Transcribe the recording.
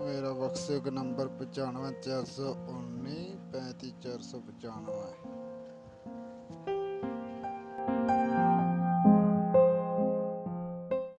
ਮੇਰਾ ਵਕਸਿਕ ਨੰਬਰ 95419 35495